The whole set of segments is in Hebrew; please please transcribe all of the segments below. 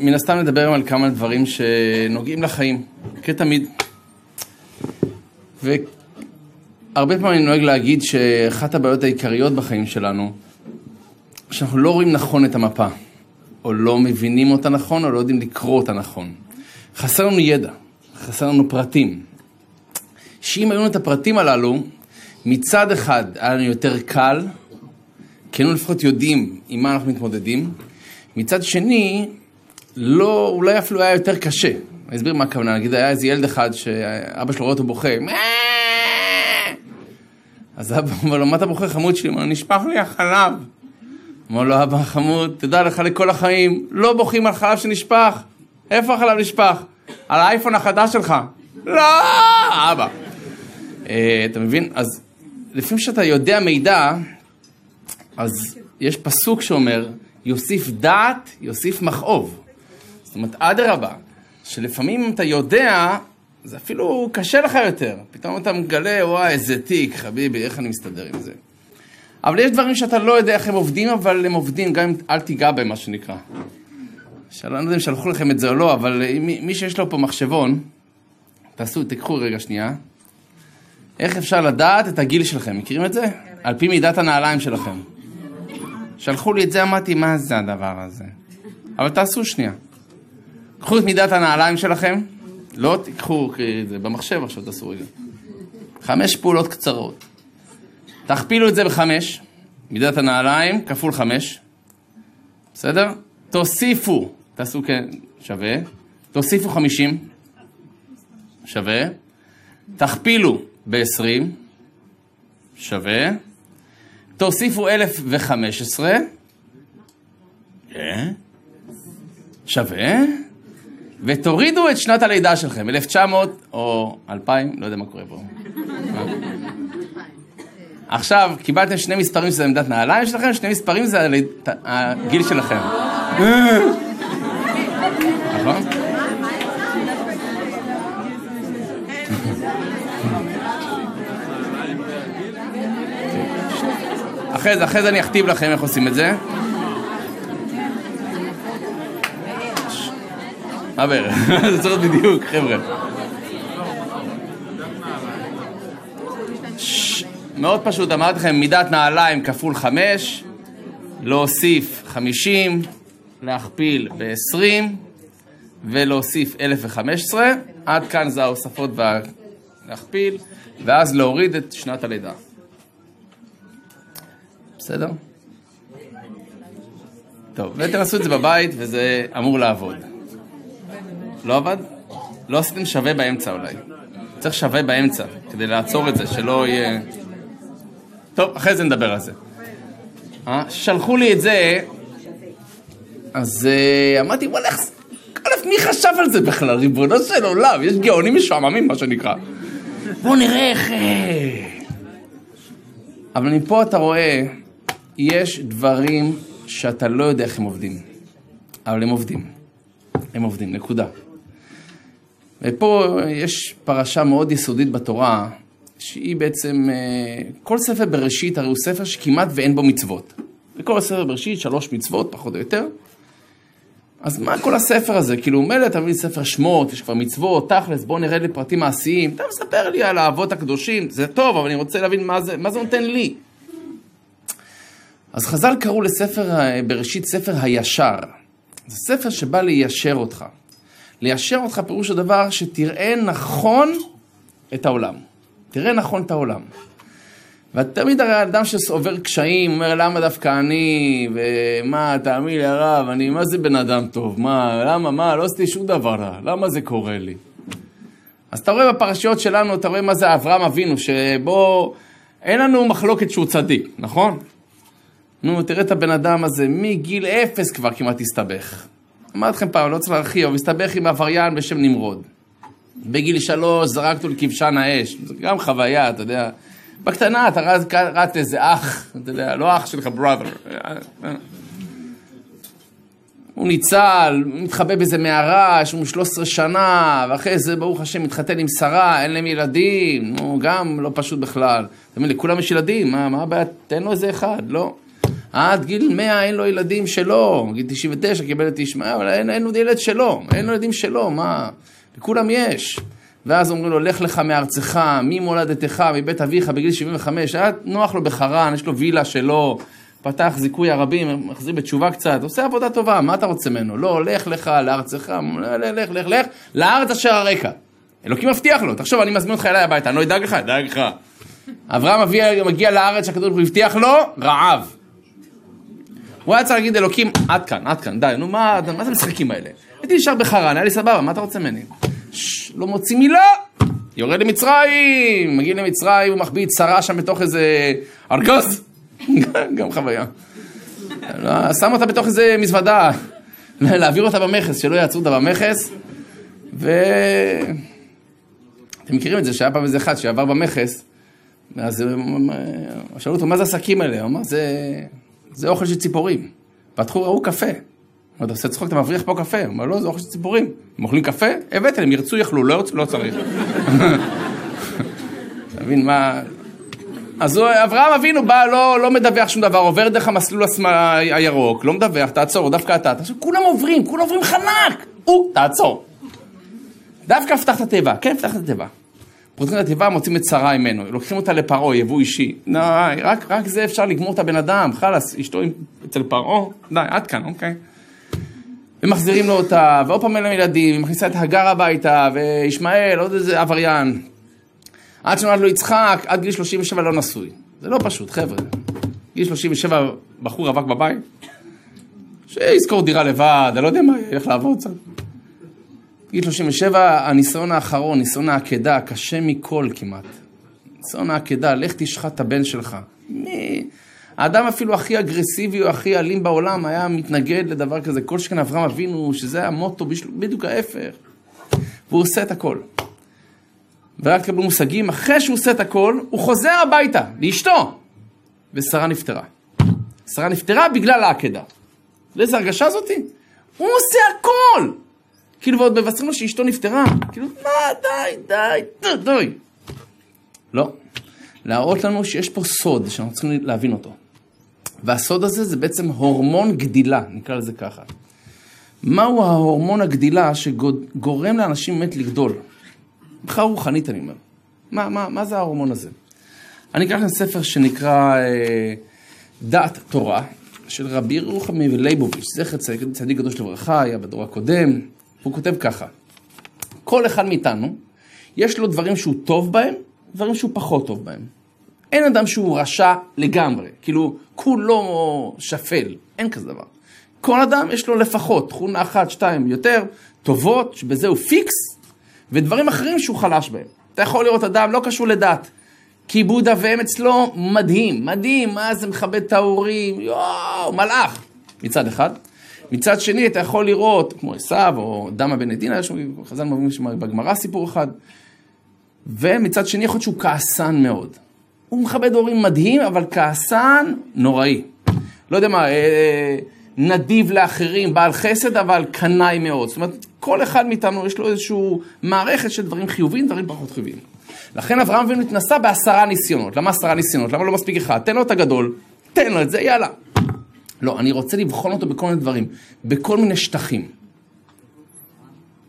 מן הסתם נדבר על כמה דברים שנוגעים לחיים, כתמיד. והרבה פעמים אני נוהג להגיד שאחת הבעיות העיקריות בחיים שלנו, שאנחנו לא רואים נכון את המפה, או לא מבינים אותה נכון, או לא יודעים לקרוא אותה נכון. חסר לנו ידע, חסר לנו פרטים. שאם היו לנו את הפרטים הללו, מצד אחד היה לנו יותר קל, כי היינו לפחות יודעים עם מה אנחנו מתמודדים, מצד שני, לא, אולי אפילו היה יותר קשה. אני אסביר מה הכוונה, נגיד היה איזה ילד אחד שאבא שלו רואה אותו בוכה, אז אבא אומר לו, מה אתה בוכה חמוד שלי? הוא אומר, נשפך לי החלב. אמר לו, אבא חמוד, תדע לך לכל החיים, לא בוכים על חלב שנשפך. איפה החלב נשפך? על האייפון החדש שלך. לא, אבא. אה, אתה מבין? אז לפעמים כשאתה יודע מידע, אז יש פסוק שאומר, יוסיף דעת, יוסיף מכאוב. זאת אומרת, אדרבה, שלפעמים אתה יודע, זה אפילו קשה לך יותר. פתאום אתה מגלה, וואי, איזה תיק, חביבי, איך אני מסתדר עם זה. אבל יש דברים שאתה לא יודע איך הם עובדים, אבל הם עובדים, גם אם אל תיגע בהם, מה שנקרא. שאני לא יודע אם שלחו לכם את זה או לא, אבל מי, מי שיש לו פה מחשבון, תעשו, תיקחו רגע שנייה. איך אפשר לדעת את הגיל שלכם? מכירים את זה? על פי מידת הנעליים שלכם. שלחו לי את זה, אמרתי, מה זה הדבר הזה? אבל תעשו שנייה. קחו את מידת הנעליים שלכם, לא תיקחו, זה במחשב עכשיו תעשו רגע. חמש פעולות קצרות. תכפילו את זה בחמש, מידת הנעליים כפול חמש, בסדר? תוסיפו, תעשו כן, שווה, תוסיפו חמישים, שווה, תכפילו ב-20, שווה, תוסיפו 1015, כן, שווה, ותורידו את שנת הלידה שלכם, 1900 או 2000, לא יודע מה קורה פה. עכשיו, קיבלתם שני מספרים שזה עמדת נעליים שלכם, שני מספרים זה הגיל שלכם. נכון? אחרי זה, אחרי זה אני אכתיב לכם איך עושים את זה. בערך? זה צריך להיות בדיוק, חבר'ה. מאוד פשוט, אמרתי לכם, מידת נעליים כפול חמש, להוסיף חמישים, להכפיל ב-20 ולהוסיף 1015, עד כאן זה ההוספות והלהכפיל, ואז להוריד את שנת הלידה. בסדר? טוב, ותנסו את זה בבית וזה אמור לעבוד. לא עבד? לא עשיתם שווה באמצע אולי. צריך שווה באמצע, כדי לעצור את זה, שלא יהיה... טוב, אחרי זה נדבר על זה. אה? שלחו לי את זה, אז אה, אמרתי, וואלה, איך... א', מי חשב על זה בכלל? ריבונו של עולם, יש גאונים משועממים, מה שנקרא. בואו נראה איך... אה. אבל מפה אתה רואה, יש דברים שאתה לא יודע איך הם עובדים, אבל הם עובדים. הם עובדים, נקודה. ופה יש פרשה מאוד יסודית בתורה, שהיא בעצם, אה, כל ספר בראשית הרי הוא ספר שכמעט ואין בו מצוות. בכל הספר בראשית שלוש מצוות, פחות או יותר. אז מה כל הספר הזה? כאילו, מילא אתה מביא ספר שמות, יש כבר מצוות, תכלס, בוא נראה לי פרטים מעשיים. אתה מספר לי על האבות הקדושים, זה טוב, אבל אני רוצה להבין מה זה, מה זה נותן לי. אז חז"ל קראו לספר בראשית ספר הישר. זה ספר שבא ליישר אותך. ליישר אותך פירוש הדבר שתראה נכון את העולם. תראה נכון את העולם. ותמיד הרי האדם שעובר קשיים, אומר למה דווקא אני, ומה, תאמין לי הרב, אני, מה זה בן אדם טוב, מה, למה, מה, לא עשיתי שום דבר רע, למה זה קורה לי? אז אתה רואה בפרשיות שלנו, אתה רואה מה זה אברהם אבינו, שבו אין לנו מחלוקת שהוא צדיק, נכון? נו, תראה את הבן אדם הזה, מגיל אפס כבר כמעט הסתבך. אמרתי לכם פעם, לא צריך להרחיב, אבל הסתבך עם עבריין בשם נמרוד. בגיל שלוש זרקתו לכבשן האש, זו גם חוויה, אתה יודע. בקטנה אתה רץ לאיזה אח, אתה יודע, לא אח שלך, brother. הוא ניצל, מתחבא באיזה מערה, יש לנו 13 שנה, ואחרי זה ברוך השם מתחתן עם שרה, אין להם ילדים, נו, גם לא פשוט בכלל. אתה מבין, לכולם יש ילדים, מה הבעיה? תן לו איזה אחד, לא. עד גיל 100 אין לו ילדים שלו, גיל 99 קיבל את ישמעאל, אבל אין, אין לו ילד שלו, אין לו ילדים שלו, מה? לכולם יש. ואז אומרים לו, לך לך מארצך, ממולדתך, מבית אביך, בגיל 75, היה נוח לו בחרן, יש לו וילה שלו, פתח זיכוי הרבים, מחזיר בתשובה קצת, עושה עבודה טובה, מה אתה רוצה ממנו? לא, לך לך לארצך, לך, לך, לך, לארץ אשר הרקע. אלוקים מבטיח לו, תחשוב, אני מזמין אותך אליי הביתה, אני לא אדאג לך, אדאג לך. אברהם אביה מגיע לארץ שהקדוש ברוך הוא הבטיח לו, רעב. הוא היה צריך להגיד אלוקים, עד כאן, עד כאן, די, נו מה, מה זה המשחקים האלה? הייתי נשאר בחרן, היה לי סבבה, מה אתה רוצה ממני? לא מוציא מילה, יורד למצרים, מגיע למצרים, הוא מחביא שרה שם בתוך איזה ארגז, גם חוויה. שם אותה בתוך איזה מזוודה, להעביר אותה במכס, שלא יעצרו אותה במכס, ו... אתם מכירים את זה, שהיה פעם איזה אחד שעבר במכס, אז שאלו אותו, מה זה השקים האלה? הוא אמר, זה, זה אוכל של ציפורים. פתחו, ראו קפה. אתה עושה צחוק, אתה מבריח פה קפה. הוא אומר, לא, זה אוכל של ציפורים. הם אוכלים קפה? הבאת להם, ירצו, יכלו, לא ירצו, לא צריך. אתה מבין מה... אז אברהם אבינו בא, לא, לא מדווח שום דבר, עובר דרך המסלול הירוק, לא מדווח, תעצור, דווקא אתה. עכשיו, כולם עוברים, כולם עוברים חנק! הוא, תעצור. דווקא פתח את התיבה, כן, פתח את התיבה. פותחים את התיבה, מוצאים את שרה ממנו, לוקחים אותה לפרעה, יבוא אישי. די, רק, רק זה אפשר לגמור את הבן אדם, חלאס, אשתו אצל פרעה, די, עד כאן, אוקיי. ומחזירים לו אותה, ועוד פעם אין להם ילדים, ומכניסה את הגר הביתה, וישמעאל, עוד איזה עבריין. עד שנולד לו יצחק, עד גיל 37 לא נשוי. זה לא פשוט, חבר'ה. גיל 37, בחור רווק בבית, שיזכור דירה לבד, אני לא יודע מה, ילך לעבוד קצת. גיל 37, הניסיון האחרון, ניסיון העקדה, קשה מכל כמעט. ניסיון העקדה, לך תשחט את הבן שלך. מי... האדם אפילו הכי אגרסיבי או הכי אלים בעולם היה מתנגד לדבר כזה. כל שכן אברהם אבינו, שזה המוטו, בדיוק ההפך. והוא עושה את הכל. ורק תקבלו מושגים, אחרי שהוא עושה את הכל, הוא חוזר הביתה, לאשתו. ושרה נפטרה. שרה נפטרה בגלל העקדה. לאיזה הרגשה זאתי? הוא עושה הכל! כאילו, ועוד מבשרים לו שאשתו נפטרה. כאילו, מה, די, די, די. לא. להראות לנו שיש פה סוד שאנחנו צריכים להבין אותו. והסוד הזה זה בעצם הורמון גדילה, נקרא לזה ככה. מהו ההורמון הגדילה שגורם לאנשים באמת לגדול? מבחינה רוחנית אני אומר. מה, מה, מה זה ההורמון הזה? אני אקח לכם ספר שנקרא אה, דעת תורה, של רבי רוחמי ולייבוביץ', זכר צדיק קדוש לברכה, היה בדור הקודם. הוא כותב ככה, כל אחד מאיתנו, יש לו דברים שהוא טוב בהם, דברים שהוא פחות טוב בהם. אין אדם שהוא רשע לגמרי, כאילו כולו שפל, אין כזה דבר. כל אדם יש לו לפחות תכונה אחת, שתיים יותר, טובות, שבזה הוא פיקס, ודברים אחרים שהוא חלש בהם. אתה יכול לראות אדם לא קשור לדת, כיבוד אב ואם אצלו מדהים, מדהים, מה זה מכבד את ההורים, יואו, מלאך, מצד אחד. מצד שני, אתה יכול לראות, כמו עשיו או דמה בן עדינה, חז"ל מביאים שם בגמרא סיפור אחד, ומצד שני יכול להיות שהוא כעסן מאוד. הוא מכבד הורים מדהים, אבל כעסן נוראי. לא יודע מה, אה, נדיב לאחרים, בעל חסד, אבל קנאי מאוד. זאת אומרת, כל אחד מאיתנו יש לו איזושהי מערכת של דברים חיוביים, דברים פחות חיוביים. לכן אברהם אבינו התנסה בעשרה ניסיונות. למה עשרה ניסיונות? למה לא מספיק אחד? תן לו את הגדול, תן לו את זה, יאללה. לא, אני רוצה לבחון אותו בכל מיני דברים, בכל מיני שטחים.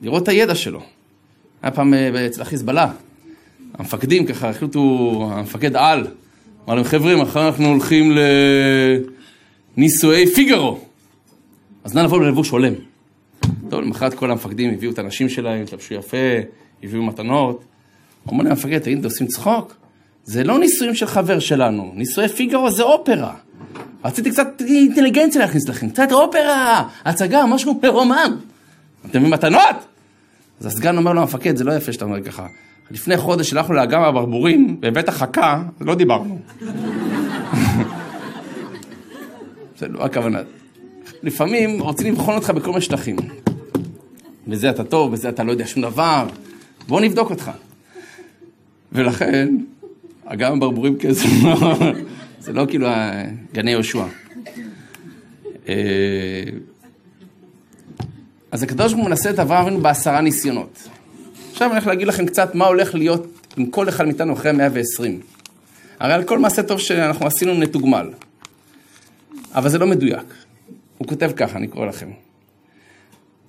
לראות את הידע שלו. היה פעם אה, אצל החיזבאללה, המפקדים ככה החליטו, המפקד על, אמר להם, חבר'ה, מחר אנחנו הולכים לנישואי פיגארו. אז נא לבוא ללבוש הולם. טוב, למחרת כל המפקדים הביאו את הנשים שלהם, התלבשו יפה, הביאו מתנות. אומר להם המפקד, תגיד, אתם עושים צחוק? זה לא נישואים של חבר שלנו, נישואי פיגארו זה אופרה. רציתי קצת אינטליגנציה להכניס לכם, קצת אופרה, הצגה, משהו מרומם. אתם מביאים מתנות? אז הסגן אומר לו, המפקד, זה לא יפה שאתה אומר ככה. לפני חודש הלכנו לאגם הברבורים, בבית החכה, לא דיברנו. זה לא הכוונה. לפעמים רוצים לבחון אותך בכל מיני שטחים. בזה אתה טוב, בזה אתה לא יודע שום דבר, בוא נבדוק אותך. ולכן, אגם הברבורים כזה, זה לא כאילו גני יהושע. אה, אז הקדוש ברוך הוא מנסה את אברהם אבינו בעשרה ניסיונות. עכשיו אני הולך להגיד לכם קצת מה הולך להיות עם כל אחד מאיתנו אחרי 120. הרי על כל מעשה טוב שאנחנו עשינו נתוגמל. אבל זה לא מדויק. הוא כותב ככה, אני קורא לכם.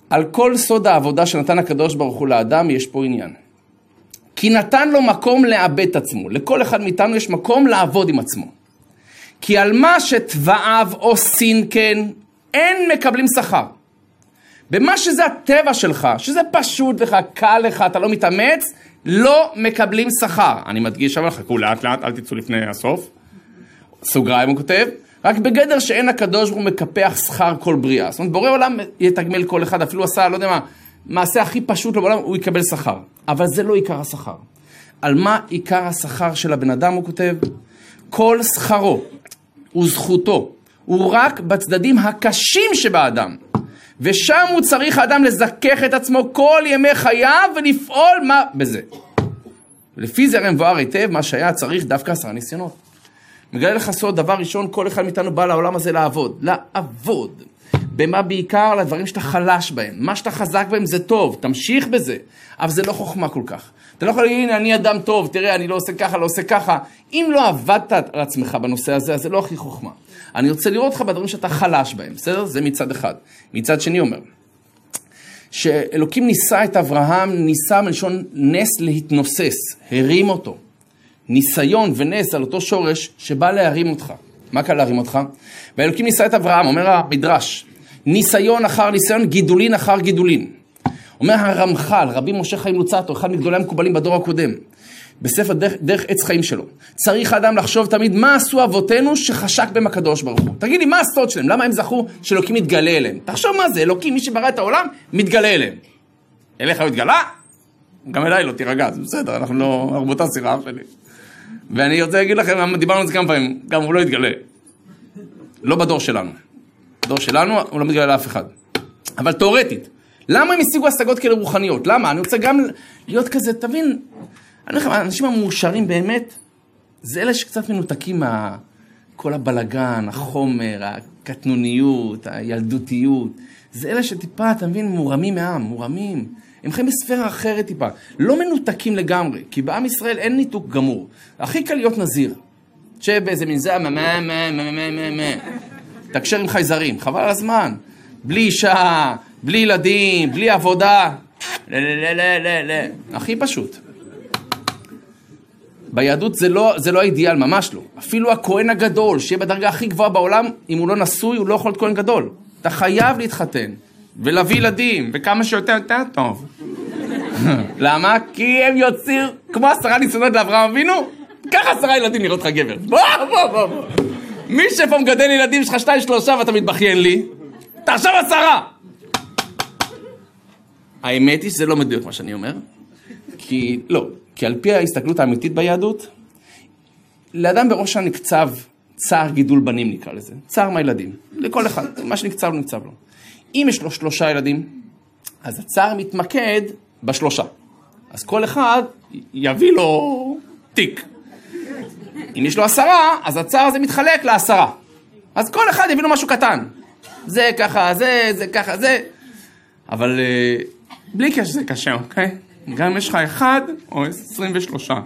על כל סוד העבודה שנתן הקדוש ברוך הוא לאדם, יש פה עניין. כי נתן לו מקום לאבד את עצמו. לכל אחד מאיתנו יש מקום לעבוד עם עצמו. כי על מה שתבעיו עושים כן, אין מקבלים שכר. במה שזה הטבע שלך, שזה פשוט לך, קל לך, אתה לא מתאמץ, לא מקבלים שכר. אני מדגיש, אבל חכו לאט לאט, אל תצאו לפני הסוף. סוגריים הוא כותב, רק בגדר שאין הקדוש ברוך הוא מקפח שכר כל בריאה. זאת אומרת, בורא עולם יתגמל כל אחד, אפילו עשה, לא יודע מה, מעשה הכי פשוט לו בעולם, הוא יקבל שכר. אבל זה לא עיקר השכר. על מה עיקר השכר של הבן אדם, הוא כותב? כל שכרו וזכותו הוא רק בצדדים הקשים שבאדם. ושם הוא צריך האדם לזכך את עצמו כל ימי חייו ולפעול מה בזה. לפי זה הרי מבואר היטב מה שהיה צריך דווקא עשרה ניסיונות. מגלה לך סוד, דבר ראשון, כל אחד מאיתנו בא לעולם הזה לעבוד. לעבוד. במה בעיקר? לדברים שאתה חלש בהם. מה שאתה חזק בהם זה טוב, תמשיך בזה. אבל זה לא חוכמה כל כך. אתה לא יכול להגיד, הנה, אני אדם טוב, תראה, אני לא עושה ככה, לא עושה ככה. אם לא עבדת על עצמך בנושא הזה, אז זה לא הכי חוכמה. אני רוצה לראות אותך בדברים שאתה חלש בהם, בסדר? זה מצד אחד. מצד שני אומר, שאלוקים ניסה את אברהם, ניסה מלשון נס להתנוסס, הרים אותו. ניסיון ונס על אותו שורש שבא להרים אותך. מה קל להרים אותך? ואלוקים ניסה את אברהם, אומר המדרש, ניסיון אחר ניסיון, גידולין אחר גידולין. אומר הרמח"ל, רבי משה חיים לוצטו, אחד מגדולי המקובלים בדור הקודם, בספר דרך, דרך עץ חיים שלו. צריך האדם לחשוב תמיד מה עשו אבותינו שחשק בהם הקדוש ברוך הוא. תגיד לי, מה הסוד שלהם? למה הם זכו שאלוקים מתגלה אליהם? תחשוב מה זה, אלוקים, מי שברא את העולם, מתגלה אליהם. אליך הוא התגלה? גם אליי לא תירגע, זה בסדר, אנחנו לא, אנחנו באותה סירה שלי. ואני רוצה להגיד לכם, דיברנו על זה כמה פעמים, גם הוא לא יתגלה. לא בדור שלנו. בדור שלנו הוא לא מתגלה לאף אחד. אבל תאורטית, למה הם השיגו השגות כאלה רוחניות? למה? אני רוצה גם להיות כזה, תבין, אני אומר האנשים המאושרים באמת, זה אלה שקצת מנותקים מכל הבלגן, החומר, הקטנוניות, הילדותיות. זה אלה שטיפה, אתה מבין, מורמים מעם, מורמים. הם חיים בספירה אחרת טיפה. לא מנותקים לגמרי, כי בעם ישראל אין ניתוק גמור. הכי קל להיות נזיר. תשב באיזה מין זה, מה, מה, מה, מה, מה, מה, מה. תקשר עם חייזרים, חבל על הזמן. בלי אישה, בלי ילדים, בלי עבודה. הכי פשוט. ביהדות זה לא, זה לא האידיאל, ממש לא. אפילו הכהן הגדול, שיהיה בדרגה הכי גבוהה בעולם, אם הוא לא נשוי, הוא לא יכול להיות כהן גדול. אתה חייב להתחתן, ולהביא ילדים, וכמה שיותר יותר טוב. למה? כי הם יוצאים כמו עשרה ניסיונות לאברהם אבינו, ככה עשרה ילדים נראות לך גבר. בוא, בוא, בוא, בוא. מי שפה מגדל ילדים שלך שתיים שלושה ואתה מתבכיין לי, תחשוב עשרה! האמת היא שזה לא מדויק מה שאני אומר, כי לא, כי על פי ההסתכלות האמיתית ביהדות, לאדם בראש נקצב צער גידול בנים נקרא לזה, צער מהילדים, לכל אחד, מה שנקצב לו נקצב לו. אם יש לו שלושה ילדים, אז הצער מתמקד בשלושה. אז כל אחד יביא לו תיק. אם יש לו עשרה, אז הצער הזה מתחלק לעשרה. אז כל אחד יביא לו משהו קטן. זה ככה, זה, זה ככה, זה. אבל אה, בלי קשר זה קשה, אוקיי? גם אם יש לך אחד או עשרים ושלושה.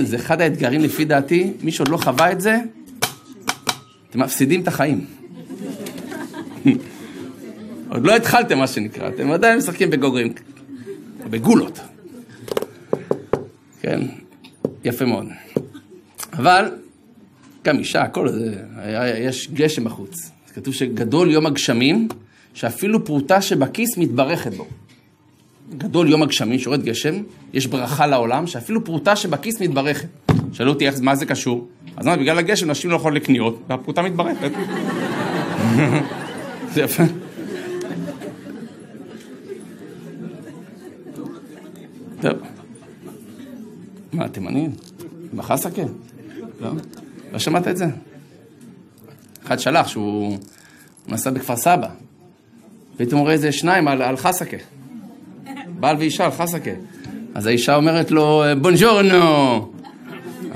זה אחד האתגרים לפי דעתי, מי שעוד לא חווה את זה, אתם מפסידים את החיים. עוד לא התחלתם מה שנקרא, אתם עדיין משחקים בגוגרים, בגולות. כן, יפה מאוד. אבל, גם אישה, הכל זה, יש גשם בחוץ. כתוב שגדול יום הגשמים, שאפילו פרוטה שבכיס מתברכת בו. גדול יום הגשמים, שיורד גשם, יש ברכה לעולם, שאפילו פרוטה שבכיס מתברכת. שאלו אותי מה זה קשור? אז מה, בגלל הגשם נשים לא יכולות לקניות, והפרוטה מתברכת. זה יפה. טוב. מה, תימנים? בחסקה? לא? לא שמעת את זה? אחד שלח שהוא נסע בכפר סבא, פתאום רואה איזה שניים על, על חסקה. בעל ואישה על חסקה. אז האישה אומרת לו, בונג'ורנו.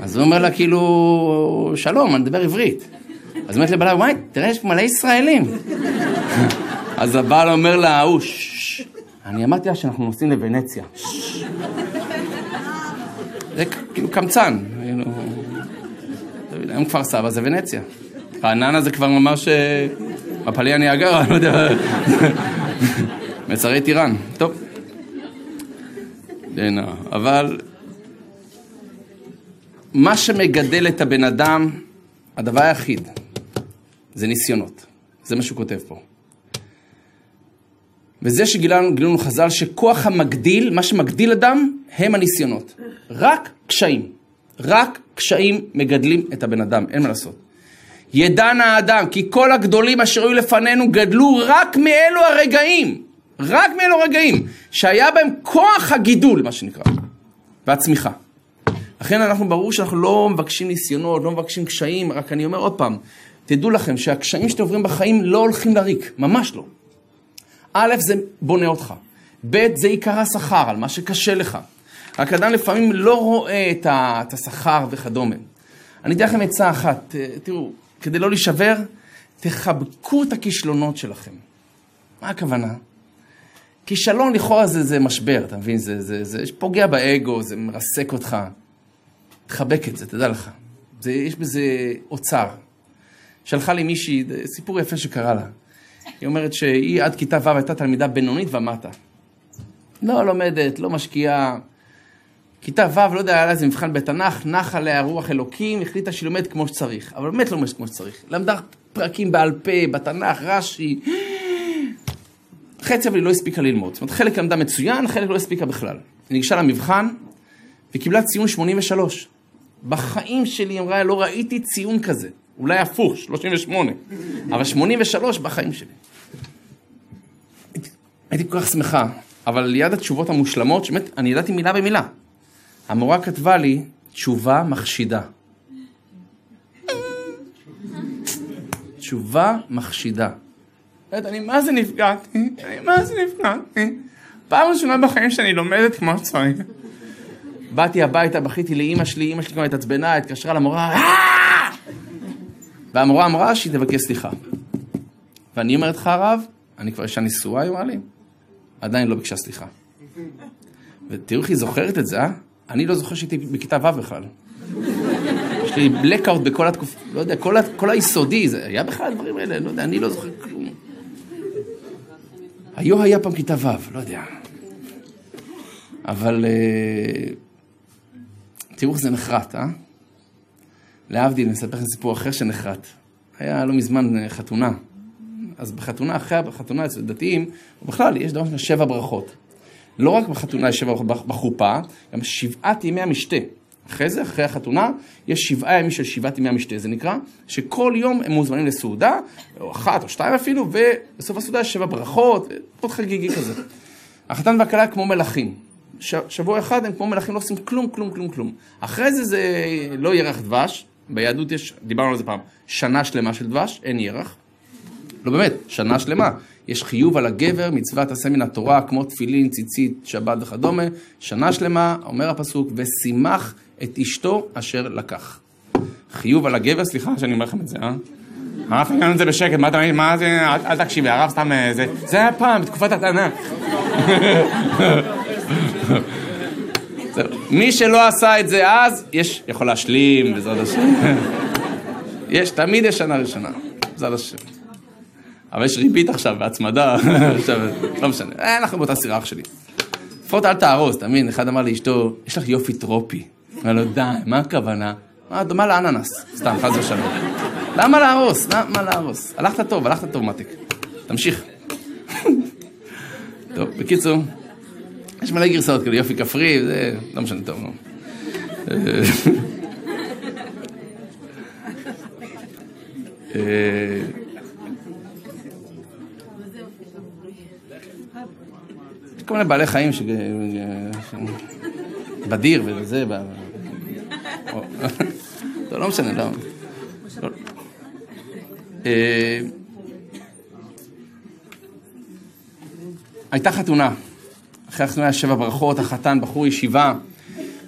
אז הוא אומר לה, כאילו, שלום, אני מדבר עברית. אז אומרת לבעלה, וואי, תראה, יש מלא ישראלים. אז הבעל אומר לה, ההוא, אני אמרתי לה שאנחנו נוסעים לוונציה. זה כאילו קמצן. היום כפר סבא זה ונציה. רעננה זה כבר ממש מפלי הניאגרה, לא יודע. מצרי טיראן. טוב. אבל מה שמגדל את הבן אדם, הדבר היחיד, זה ניסיונות. זה מה שהוא כותב פה. וזה שגילנו לנו חז"ל שכוח המגדיל, מה שמגדיל אדם, הם הניסיונות. רק קשיים. רק קשיים מגדלים את הבן אדם, אין מה לעשות. ידען האדם, כי כל הגדולים אשר היו לפנינו גדלו רק מאלו הרגעים, רק מאלו הרגעים, שהיה בהם כוח הגידול, מה שנקרא, והצמיחה. לכן אנחנו, ברור שאנחנו לא מבקשים ניסיונות, לא מבקשים קשיים, רק אני אומר עוד פעם, תדעו לכם שהקשיים שאתם עוברים בחיים לא הולכים לריק, ממש לא. א', זה בונה אותך. ב', זה עיקר השכר על מה שקשה לך. רק אדם לפעמים לא רואה את השכר וכדומה. אני אתן לכם עצה אחת, תראו, כדי לא להישבר, תחבקו את הכישלונות שלכם. מה הכוונה? כישלון לכאורה זה, זה משבר, אתה מבין? זה, זה, זה פוגע באגו, זה מרסק אותך. תחבק את זה, תדע לך. זה, יש בזה אוצר. שלחה לי מישהי, סיפור יפה שקרה לה. היא אומרת שהיא עד כיתה ו' הייתה תלמידה בינונית ומטה. לא לומדת, לא משקיעה. כיתה ו', לא יודע, היה לה איזה מבחן בתנ"ך, נח עליה רוח אלוקים, החליטה שהיא לומדת כמו שצריך. אבל באמת לא לומדת כמו שצריך. למדה פרקים בעל פה, בתנ"ך, רש"י. חצי אבל היא לא הספיקה ללמוד. זאת אומרת, חלק למדה מצוין, חלק לא הספיקה בכלל. היא ניגשה למבחן וקיבלה ציון 83. בחיים שלי, אמרה, לא ראיתי ציון כזה. אולי הפוך, 38. אבל 83 בחיים שלי. הייתי כל כך שמחה, אבל ליד התשובות המושלמות, שבאמת, אני ידעתי מילה במילה. המורה כתבה לי תשובה מחשידה. תשובה מחשידה. אני מה זה נפגעתי? אני מה זה נפגעתי? פעם ראשונה בחיים שאני לומדת כמו שצריך. באתי הביתה, בכיתי לאימא שלי, אימא שלי כבר התעצבנה, התקשרה למורה, אה! והמורה אמרה שהיא תבקש סליחה. ואני אומרת לך, הרב, אני כבר אישה נשואה, היא אמרה לי, עדיין לא ביקשה סליחה. ותראו איך היא זוכרת את זה, אה? אני לא זוכר שהייתי בכיתה ו' בכלל. יש לי בלקאוט בכל התקופה, לא יודע, כל, כל היסודי, זה היה בכלל הדברים האלה, לא יודע, אני לא זוכר כלום. היו היה פעם כיתה ו', לא יודע. אבל אה, תראו איך זה נחרט, אה? להבדיל, אני אספר לכם סיפור אחר שנחרט. היה לא מזמן אה, חתונה. אז בחתונה, אחרי החתונה אצל דתיים, בכלל, יש דבר שבע ברכות. לא רק בחתונה יש שבע בחופה, גם שבעת ימי המשתה. אחרי זה, אחרי החתונה, יש שבעה ימים של שבעת ימי המשתה, זה נקרא, שכל יום הם מוזמנים לסעודה, או אחת או שתיים אפילו, ובסוף הסעודה יש שבע ברכות, מאוד חגיגי כזה. החתן והכלה כמו מלכים. שבוע אחד הם כמו מלכים לא עושים כלום, כלום, כלום, כלום. אחרי זה זה לא ירח דבש, ביהדות יש, דיברנו על זה פעם, שנה שלמה של דבש, אין ירח. לא באמת, שנה שלמה. יש חיוב על הגבר, מצוות עשה מן התורה, כמו תפילין, ציצית, שבת וכדומה. שנה שלמה, אומר הפסוק, ושימח את אשתו אשר לקח. חיוב על הגבר, סליחה שאני אומר לכם את זה, אה? הרב תגיד את זה בשקט, מה אתה מבין? מה זה? אל תקשיבי, הרב סתם אה, זה... זה היה פעם, בתקופת התנ"ך. מי שלא עשה את זה אז, יש, יכול להשלים, בעזרת השם. יש, תמיד יש שנה ראשונה, בעזרת השם. אבל יש ריבית עכשיו, והצמדה, עכשיו, לא משנה, אנחנו באותה סירה אח שלי. לפחות אל תהרוס, אתה מבין? אחד אמר לאשתו, יש לך יופי טרופי. אמר לו, די, מה הכוונה? מה, דומה לאננס, סתם, חס ושלום. למה להרוס? מה להרוס? הלכת טוב, הלכת טוב, מתק. תמשיך. טוב, בקיצור, יש מלא גרסאות כאלה, יופי כפרי, זה לא משנה, טוב, נו. כל מיני בעלי חיים ש... בדיר וזה, טוב, לא משנה, לא. אה, הייתה חתונה, אחרי החתונה היה שבע ברכות, החתן, בחור ישיבה.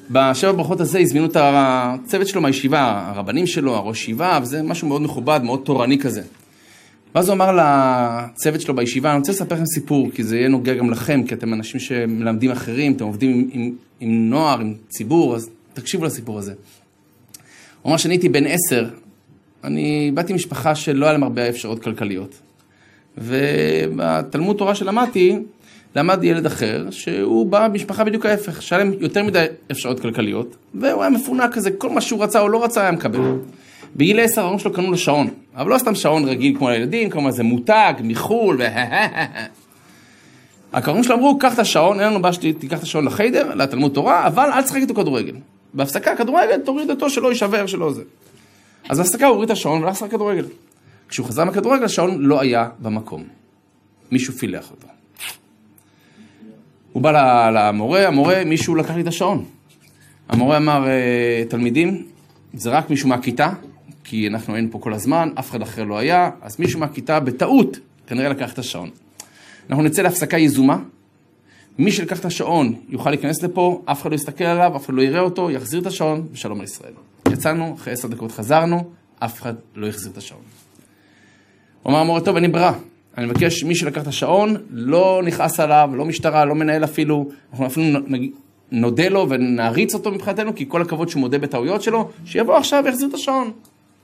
בשבע ברכות הזה הזמינו את הצוות שלו מהישיבה, הרבנים שלו, הראש ישיבה, וזה משהו מאוד מכובד, מאוד תורני כזה. ואז הוא אמר לצוות שלו בישיבה, אני רוצה לספר לכם סיפור, כי זה יהיה נוגע גם לכם, כי אתם אנשים שמלמדים אחרים, אתם עובדים עם, עם, עם נוער, עם ציבור, אז תקשיבו לסיפור הזה. הוא אמר שאני הייתי בן עשר, אני באתי ממשפחה שלא היה להם הרבה אפשרויות כלכליות. ובתלמוד תורה שלמדתי, למד ילד אחר, שהוא בא במשפחה בדיוק ההפך, שהיה להם יותר מדי אפשרויות כלכליות, והוא היה מפונק כזה, כל מה שהוא רצה או לא רצה היה מקבל. בגיל 10 ההורים שלו קנו לו שעון, אבל לא סתם שעון רגיל כמו הילדים, כמו איזה מותג, מחו"ל, ו... הקרבים שלו אמרו, קח את השעון, אין לנו בעיה שתיקח את השעון לחיידר, לתלמוד תורה, אבל אל תשחק איתו כדורגל. בהפסקה כדורגל, תוריד אותו, שלא יישבר, שלא זה. אז בהפסקה הוא הוריד את השעון והלך לשחק כדורגל. כשהוא חזר מהכדורגל, השעון לא היה במקום. מישהו פילח אותו. הוא בא למורה, המורה, מישהו לקח לי את השעון. המורה אמר, אה, תלמידים, זה רק מישהו מהכיתה, כי אנחנו היינו פה כל הזמן, אף אחד אחר לא היה, אז מישהו מהכיתה בטעות כנראה לקח את השעון. אנחנו נצא להפסקה יזומה, מי שלקח את השעון יוכל להיכנס לפה, אף אחד לא יסתכל עליו, אף אחד לא יראה אותו, יחזיר את השעון, ושלום על ישראל. יצאנו, אחרי עשר דקות חזרנו, אף אחד לא יחזיר את השעון. הוא אמר המורה, טוב, אין לי ברירה. אני מבקש, מי שלקח את השעון, לא נכעס עליו, לא משטרה, לא מנהל אפילו, אנחנו אפילו נודה לו ונעריץ אותו מבחינתנו, כי כל הכבוד שהוא מודה בטעויות שלו, שיבוא עכשיו ויחזיר את השעון.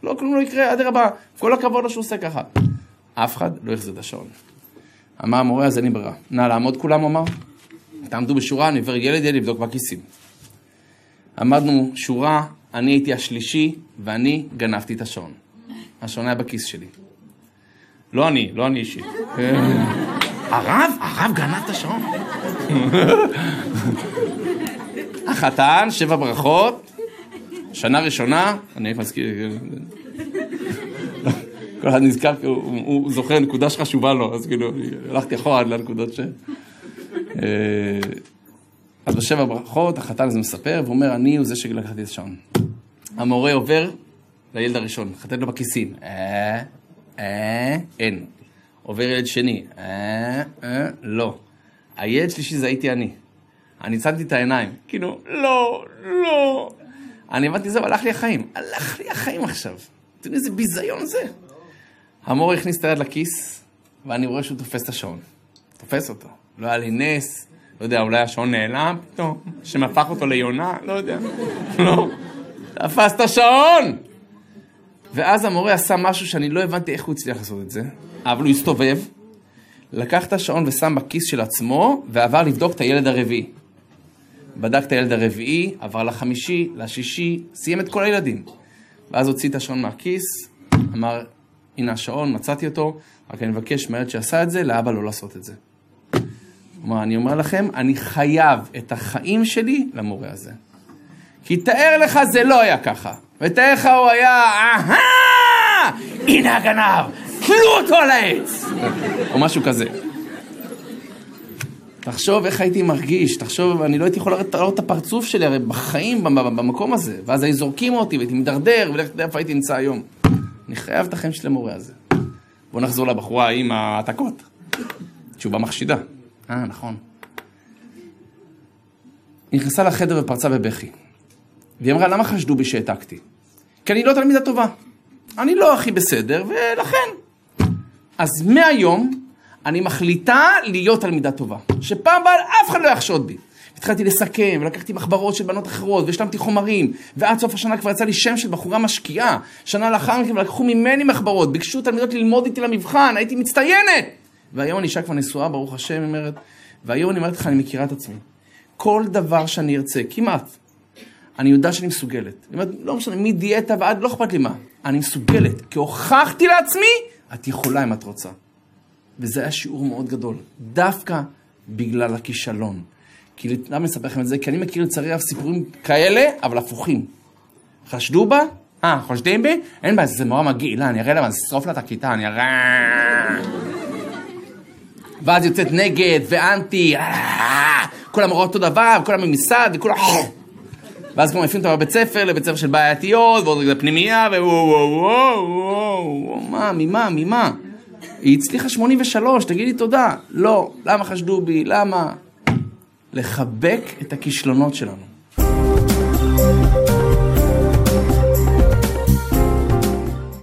לא, כלום לא יקרה, אדרבה, כל הכבוד לו שהוא עושה ככה. אף אחד לא יחזיר את השעון. אמר המורה, אז אין לי ברירה. נא לעמוד כולם, אמר. תעמדו בשורה, אני עובר ילד ילד לבדוק בכיסים. עמדנו שורה, אני הייתי השלישי, ואני גנבתי את השעון. השעון היה בכיס שלי. לא אני, לא אני אישית. הרב? הרב גנב את השעון? החתן, שבע ברכות, שנה ראשונה, אני מזכיר... כל אחד נזכר, הוא, הוא זוכר נקודה שחשובה לו, אז כאילו, הלכתי אחורה עד לנקודות ש... אה, אז בשבע ברכות, החתן הזה מספר, ואומר, אני הוא זה שלקחתי את השעון. המורה עובר לילד הראשון, חתן לו בכיסים. אה, אה, אין. עובר ילד שני, אה, אה, לא. הילד שלישי זה הייתי אני. אני צדתי את העיניים, כאילו, לא, לא. אני הבנתי, זהו, הלך לי החיים. הלך לי החיים עכשיו. אתם יודעים איזה ביזיון זה? המורה הכניס את היד לכיס, ואני רואה שהוא תופס את השעון. תופס אותו. לא היה לי נס, לא יודע, אולי השעון נעלם פתאום, שמפך אותו ליונה, לא יודע. לא. תפס את השעון! ואז המורה עשה משהו שאני לא הבנתי איך הוא הצליח לעשות את זה, אבל הוא הסתובב, לקח את השעון ושם בכיס של עצמו, ועבר לבדוק את הילד הרביעי. בדק את הילד הרביעי, עבר לחמישי, לשישי, סיים את כל הילדים. ואז הוציא את השעון מהכיס, אמר, הנה השעון, מצאתי אותו, רק אני מבקש מהילד שעשה את זה, לאבא לא לעשות את זה. כלומר, אני אומר לכם, אני חייב את החיים שלי למורה הזה. כי תאר לך, זה לא היה ככה. ותאר לך, הוא היה, אהה, הנה הגנב, תלו אותו על העץ. או משהו כזה. תחשוב איך הייתי מרגיש, תחשוב, אני לא הייתי יכול לראות את הפרצוף שלי הרי בחיים, במקום הזה. ואז היו זורקים אותי והייתי מדרדר, ולך תדע איפה הייתי נמצא היום. אני חייב את החיים של המורה הזה. בואו נחזור לבחורה עם העתקות. תשובה מחשידה. אה, נכון. היא נכנסה לחדר ופרצה בבכי. והיא אמרה, למה חשדו בי שהעתקתי? כי אני לא תלמידה טובה. אני לא הכי בסדר, ולכן. אז מהיום אני מחליטה להיות תלמידה טובה. שפעם הבאה אף אחד לא יחשוד בי. התחלתי לסכם, ולקחתי מחברות של בנות אחרות, והשלמתי חומרים, ועד סוף השנה כבר יצא לי שם של בחורה משקיעה. שנה לאחר מכן, ולקחו ממני מחברות, ביקשו תלמידות ללמוד איתי למבחן, הייתי מצטיינת! והיום אני אישה כבר נשואה, ברוך השם, היא אומרת, והיום אני אומרת לך, אני מכירה את עצמי. כל דבר שאני ארצה, כמעט, אני יודע שאני מסוגלת. אני אומרת, לא משנה, מדיאטה ועד, לא אכפת לי מה. אני מסוגלת, כי הוכחתי לעצמי, את יכולה אם את רוצה. וזה היה שיעור מאוד גדול, דווקא בגלל הכישלון. כי למה לספר לכם את זה? כי אני מכיר לצערי הרב סיפורים כאלה, אבל הפוכים. חשדו בה? אה, חושדים בי? אין בעיה, זה מורה מגעילה, אני אראה להם, אני אשרוף לה את הכיתה, אני אראה... ואז יוצאת נגד ואנטי, אה, כולם רואים אותו דבר, כולם ממסד, וכולם... ואז כבר מפנים אותם בבית ספר, לבית ספר של בעייתיות, ועוד רגע פנימייה, ווואו? היא הצליחה 83, תגידי תודה. לא, למה חשדו בי? למה? לחבק את הכישלונות שלנו.